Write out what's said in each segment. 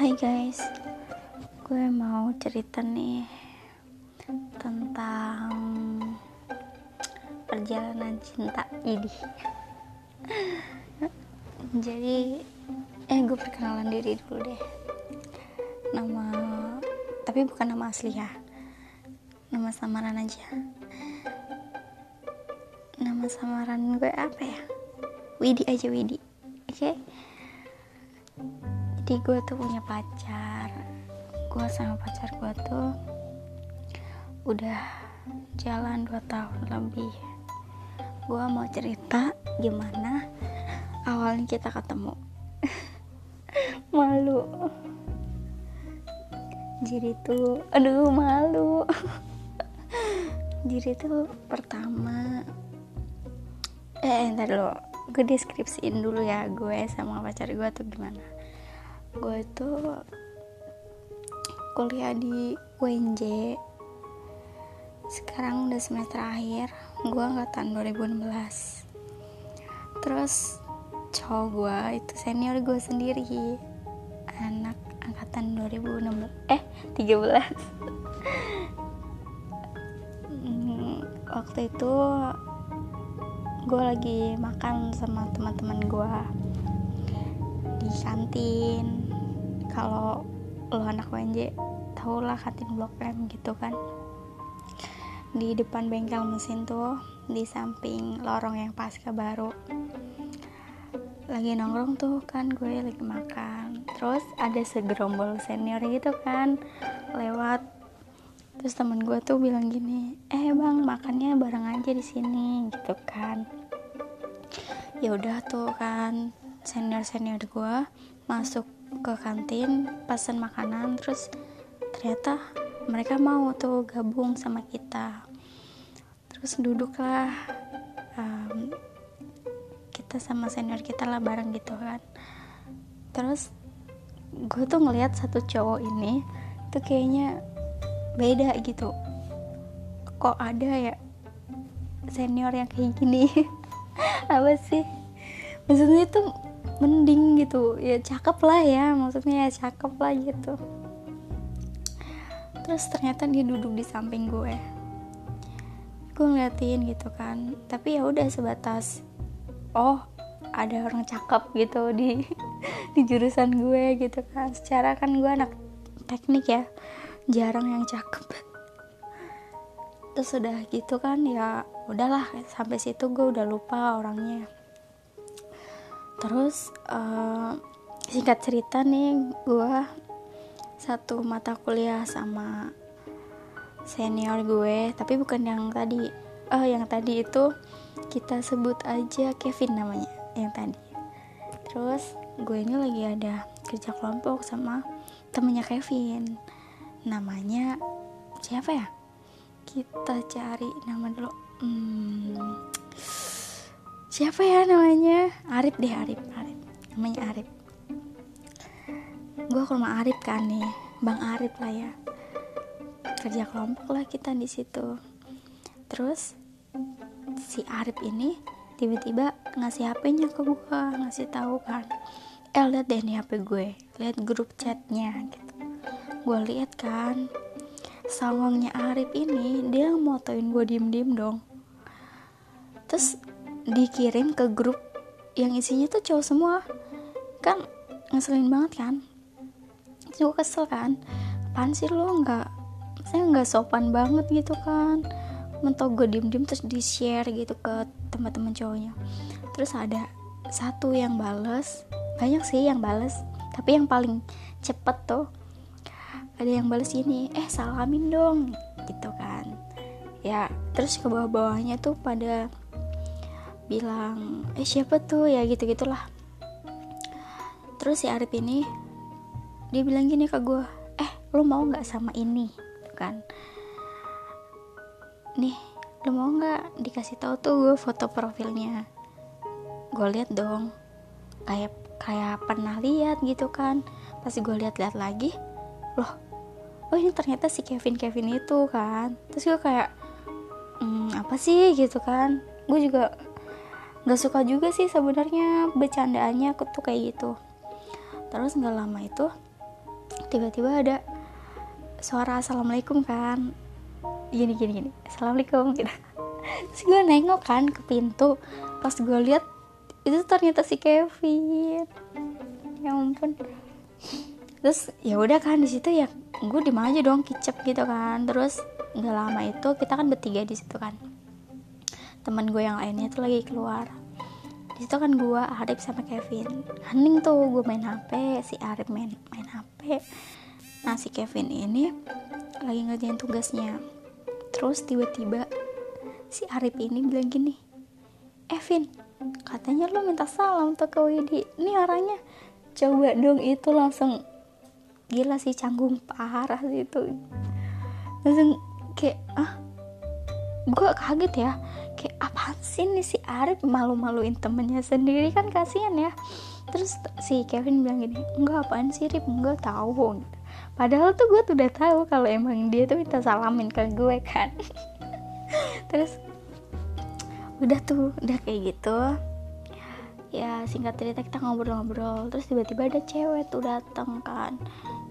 Hai guys, gue mau cerita nih tentang perjalanan cinta ini. Jadi, eh gue perkenalan diri dulu deh. Nama, tapi bukan nama asli ya. Nama samaran aja. Nama samaran gue apa ya? Widi aja Widi, oke? Okay? Jadi gue tuh punya pacar. Gue sama pacar gue tuh udah jalan 2 tahun lebih. Gue mau cerita gimana awalnya kita ketemu. Malu. Jadi tuh aduh malu. Jadi tuh pertama eh entar dulu. Gue deskripsiin dulu ya gue sama pacar gue tuh gimana gue itu kuliah di UNJ sekarang udah semester akhir gue angkatan 2016 terus cowok gue itu senior gue sendiri anak angkatan 2016 eh 13 hmm, waktu itu gue lagi makan sama teman-teman gue di kantin kalau lo anak WNJ tau lah kantin blok M gitu kan. Di depan bengkel mesin tuh di samping lorong yang pasca baru. Lagi nongkrong tuh kan gue lagi makan. Terus ada segerombol senior gitu kan lewat. Terus temen gue tuh bilang gini eh bang makannya bareng aja di sini gitu kan. Ya udah tuh kan senior senior gue masuk ke kantin pesan makanan terus ternyata mereka mau tuh gabung sama kita. Terus duduklah um, kita sama senior kita lah bareng gitu kan. Terus gue tuh ngelihat satu cowok ini tuh kayaknya beda gitu. Kok ada ya senior yang kayak gini? Apa sih? Maksudnya tuh mending gitu. Ya cakep lah ya maksudnya ya cakep lah gitu. Terus ternyata dia duduk di samping gue. Gue ngeliatin gitu kan. Tapi ya udah sebatas oh ada orang cakep gitu di di jurusan gue gitu kan. Secara kan gue anak teknik ya jarang yang cakep. Terus udah gitu kan ya udahlah sampai situ gue udah lupa orangnya terus uh, singkat cerita nih gue satu mata kuliah sama senior gue tapi bukan yang tadi. Oh yang tadi itu kita sebut aja Kevin namanya yang tadi. Terus gue ini lagi ada kerja kelompok sama temennya Kevin. Namanya siapa ya? Kita cari nama dulu. Hmm, siapa ya namanya? Arif deh Arif Arif. Namanya Arif. Gue ke rumah Arif kan nih Bang Arif lah ya. Kerja kelompok lah kita di situ. Terus si Arif ini tiba-tiba ngasih HP-nya ke gue ngasih tahu kan. Eh lihat deh nih HP gue lihat grup chatnya gitu. Gue lihat kan songongnya Arif ini dia motoin gue diem-diem dong. Terus dikirim ke grup yang isinya tuh cowok semua. Kan ngeselin banget kan? Gue kesel kan? Apaan sih lo nggak saya nggak sopan banget gitu kan? Mentok gue diem diem terus di share gitu ke teman-teman cowoknya. Terus ada satu yang bales banyak sih yang bales tapi yang paling cepet tuh ada yang bales ini eh salamin dong gitu kan. Ya terus ke bawah-bawahnya tuh pada bilang eh siapa tuh? Ya gitu gitulah terus si Arif ini dia bilang gini ke gue eh lo mau nggak sama ini? Kan. Nih lo mau nggak dikasih tahu tuh gue foto profilnya? Gue lihat dong kayak kayak pernah lihat gitu kan. Pas gue lihat-lihat lagi loh oh ini ternyata si Kevin Kevin itu kan. Terus gue kayak hmm, apa sih? Gitu kan. Gue juga nggak suka juga sih sebenarnya bercandaannya aku tuh kayak gitu. Terus nggak lama itu tiba-tiba ada suara assalamualaikum kan. Gini gini gini. Assalamualaikum gitu. Terus gue nengok kan ke pintu. Pas gue lihat itu ternyata si Kevin. Ya ampun. Terus ya udah kan di situ ya gue di aja dong kicep gitu kan. Terus nggak lama itu kita kan bertiga di situ kan teman gue yang lainnya tuh lagi keluar. Di situ kan gue Arif sama Kevin. Hening tuh gue main HP si Arif main main HP nah si Kevin ini lagi ngerjain tugasnya. Terus tiba-tiba si Arif ini bilang gini Evin katanya lo minta salam tuh ke Widi. Ini orangnya. Coba dong itu langsung. Gila sih canggung parah sih itu. Langsung kayak ah gue kaget ya kayak apa sih nih si Arif malu-maluin temennya sendiri kan kasihan ya. Terus si Kevin bilang gini enggak apaan sih Rip? Enggak tahu gitu. padahal tuh gue tuh udah tahu kalau emang dia tuh minta salamin ke gue kan. Terus udah tuh udah kayak gitu. Ya singkat cerita kita ngobrol-ngobrol terus tiba-tiba ada cewek tuh datang kan.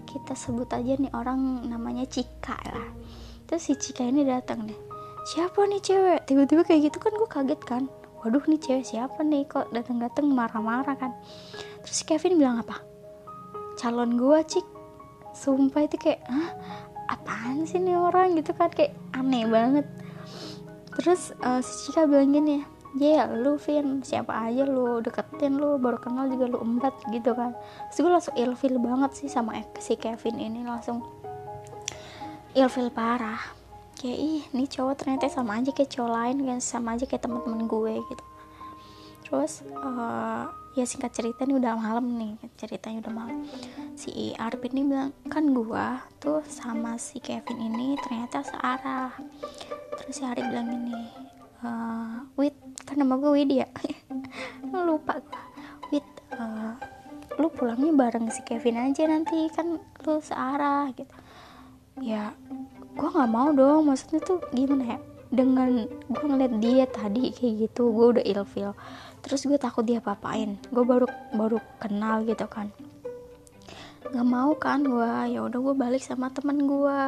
Kita sebut aja nih orang namanya Cika lah. Terus si Cika ini datang deh siapa nih cewek? Tiba-tiba kayak gitu kan gue kaget kan. Waduh nih cewek siapa nih? Kok datang-datang marah-marah kan? Terus Kevin bilang apa? Calon gue cik. Sumpah itu kayak Hah, apaan sih nih orang? Gitu kan kayak aneh banget. Terus uh, si Cika bilang gini ya yeah, lu Vin siapa aja lu? Deketin lu baru kenal juga lu empat gitu kan. Terus gue langsung ilfil banget sih sama si Kevin ini langsung. Ilfil parah kayak ih nih cowok ternyata sama aja kayak cowok lain kan sama aja kayak teman-teman gue gitu. Terus uh, ya singkat cerita nih udah malam nih ceritanya udah malam. Si Arif ini bilang kan gue tuh sama si Kevin ini ternyata searah. Terus si Arif bilang gini uh, Wit kan nama gue Widi ya? Lupa gue Wit uh, lu pulangnya bareng si Kevin aja nanti kan lu searah gitu. Ya gue nggak mau dong maksudnya tuh gimana ya? Dengan gue ngeliat dia tadi kayak gitu gue udah ilfil terus gue takut dia papain gue baru baru kenal gitu kan. Nggak mau kan gue ya udah gue balik sama temen gue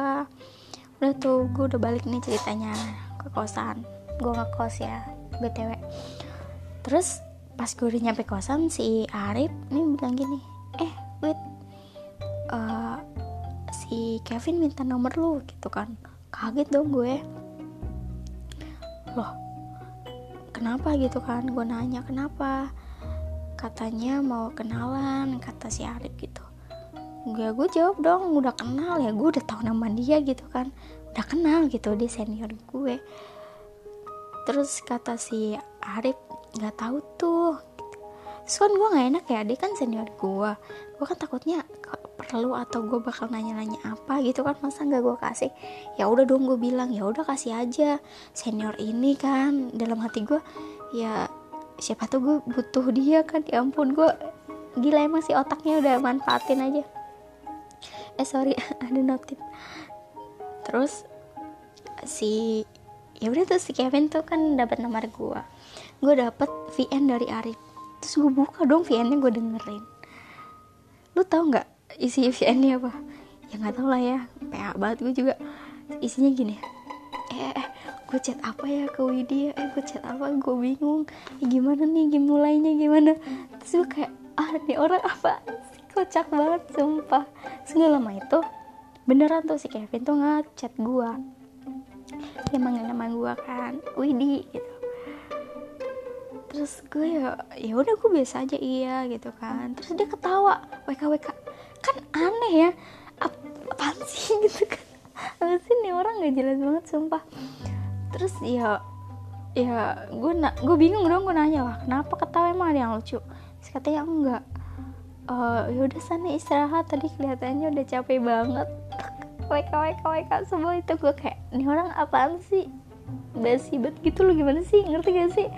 udah tuh gue udah balik nih ceritanya ke kosan. Gue ngekos ya btw terus pas gue udah nyampe kosan si Arif ini bilang gini eh wait si Kevin minta nomor lu gitu kan. Kaget dong gue. Loh kenapa gitu kan? Gue nanya kenapa? Katanya mau kenalan kata si Arif gitu. Gue gue jawab dong udah kenal ya gue udah tahu nama dia gitu kan. Udah kenal gitu dia senior gue. Terus kata si Arif nggak tahu tuh terus kan gue nggak enak ya dia kan senior gue gue kan takutnya perlu atau gue bakal nanya-nanya apa gitu kan masa nggak gue kasih? Ya udah dong gue bilang ya udah kasih aja. Senior ini kan dalam hati gue ya siapa tuh gue butuh dia kan ya ampun gue gila emang sih otaknya udah manfaatin aja. Eh sorry ada notif. Terus si ya udah tuh si Kevin tuh kan dapat nomor gue gue dapet VN dari Arif terus gue buka dong VN nya gue dengerin. Lu tau nggak isi VN nya apa? Ya nggak tau lah ya PA banget gue juga. Isinya gini. Eh, eh gue chat apa ya ke Widya eh gue chat apa? Gue bingung. Eh, gimana nih? Game mulainya gimana? Terus gue kayak ah nih orang apa kocak banget sumpah. Segala lama itu beneran tuh si Kevin tuh ngechat gue dia manggil nama gue kan Widi gitu terus gue ya ya udah gue biasa aja iya gitu kan. Terus dia ketawa WK WK kan aneh ya Ap apaan sih gitu kan? Apa sih nih orang gak jelas banget sumpah. Terus ya ya gue na gue bingung dong gue nanya lah kenapa ketawa? Emang ada yang lucu? Terus katanya enggak. Uh, ya udah sana istirahat tadi kelihatannya udah capek banget. WK WK WK semua itu gue kayak ini orang apaan sih? Basi banget gitu loh gimana sih? Ngerti gak sih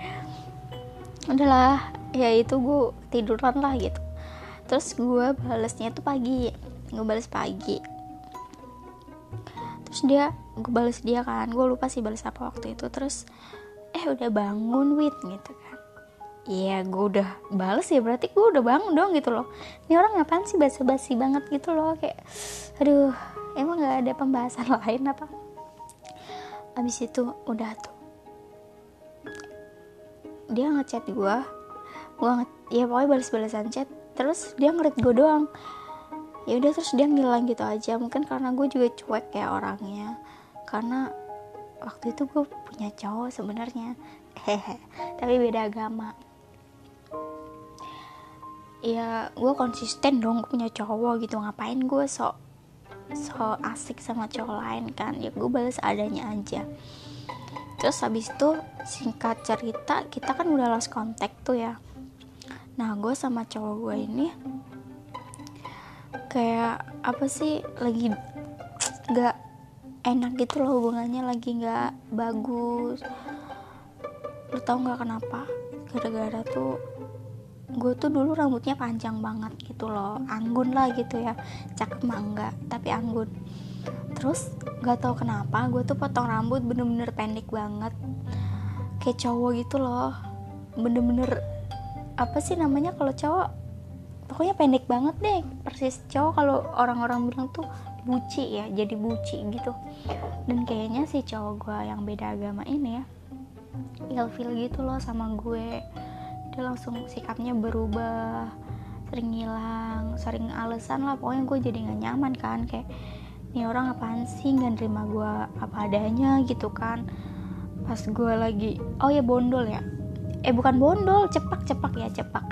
udahlah ya itu gue tiduran lah gitu. Terus gue balesnya tuh pagi gue bales pagi. Terus dia gue bales dia kan gue lupa sih bales apa waktu itu. Terus eh udah bangun wit gitu kan. Iya gue udah bales ya berarti gue udah bangun dong gitu loh. Ini orang ngapain sih basa-basi banget gitu loh Kayak aduh emang gak ada pembahasan lain apa? Abis itu udah tuh Dia ngechat gue Gue nge ya pokoknya balas-balasan chat. Terus dia ngerit gue doang. Ya udah terus dia ngilang gitu aja. Mungkin karena gue juga cuek kayak orangnya. Karena waktu itu gue punya cowok sebenarnya. Hehe. Tapi beda agama. Ya gue konsisten dong punya cowok gitu. Ngapain gue sok so asik sama cowok lain kan? Ya gue balas adanya aja terus habis itu singkat cerita kita kan udah lost contact tuh ya. Nah gue sama cowok gue ini kayak apa sih lagi nggak enak gitu loh hubungannya lagi nggak bagus. Lo tau nggak kenapa? Gara-gara tuh gue tuh dulu rambutnya panjang banget gitu loh. Anggun lah gitu ya. Cakep mah tapi anggun terus nggak tau kenapa gue tuh potong rambut bener-bener pendek banget. Kayak cowok gitu loh. Bener-bener apa sih namanya kalau cowok? Pokoknya pendek banget deh persis. Cowok kalau orang-orang bilang tuh buci ya jadi buci gitu. Dan kayaknya si cowok gue yang beda agama ini ya ilfil gitu loh sama gue. Dia langsung sikapnya berubah sering ngilang sering alasan lah. Pokoknya gue jadi gak nyaman kan kayak ini orang apaan sih? Nggak nerima gue apa adanya gitu kan. Pas gue lagi oh ya bondol ya? Eh bukan bondol cepak cepak ya cepak.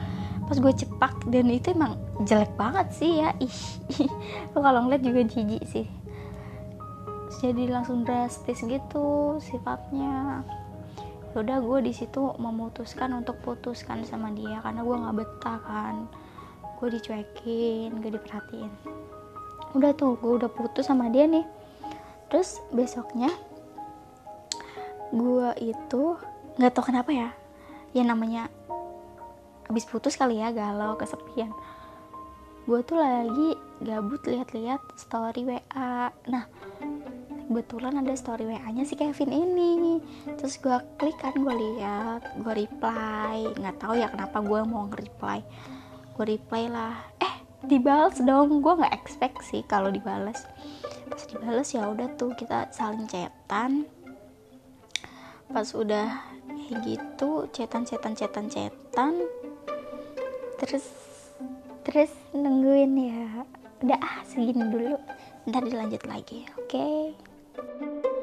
Pas gue cepak dan itu emang jelek banget sih ya. Ih kalau ngeliat juga jijik sih. Jadi langsung drastis gitu sifatnya. Ya udah gue di situ memutuskan untuk putuskan sama dia karena gue nggak betah kan. Gue dicuekin gak diperhatiin udah tuh gue udah putus sama dia nih. Terus besoknya gue itu nggak tau kenapa ya ya namanya habis putus kali ya galau kesepian. Gue tuh lagi gabut lihat-lihat story WA nah kebetulan ada story WA nya si Kevin ini. Terus gue klik kan gue lihat gue reply. Nggak tahu ya kenapa gue mau nge-reply. Gue reply lah eh dibales dong. Gue nggak expect sih kalau dibales pas dibales ya udah tuh kita saling chatan. Pas udah kayak gitu cetan cetan cetan cetan terus terus nungguin ya. Udah ah segini dulu. Ntar dilanjut lagi oke? okay?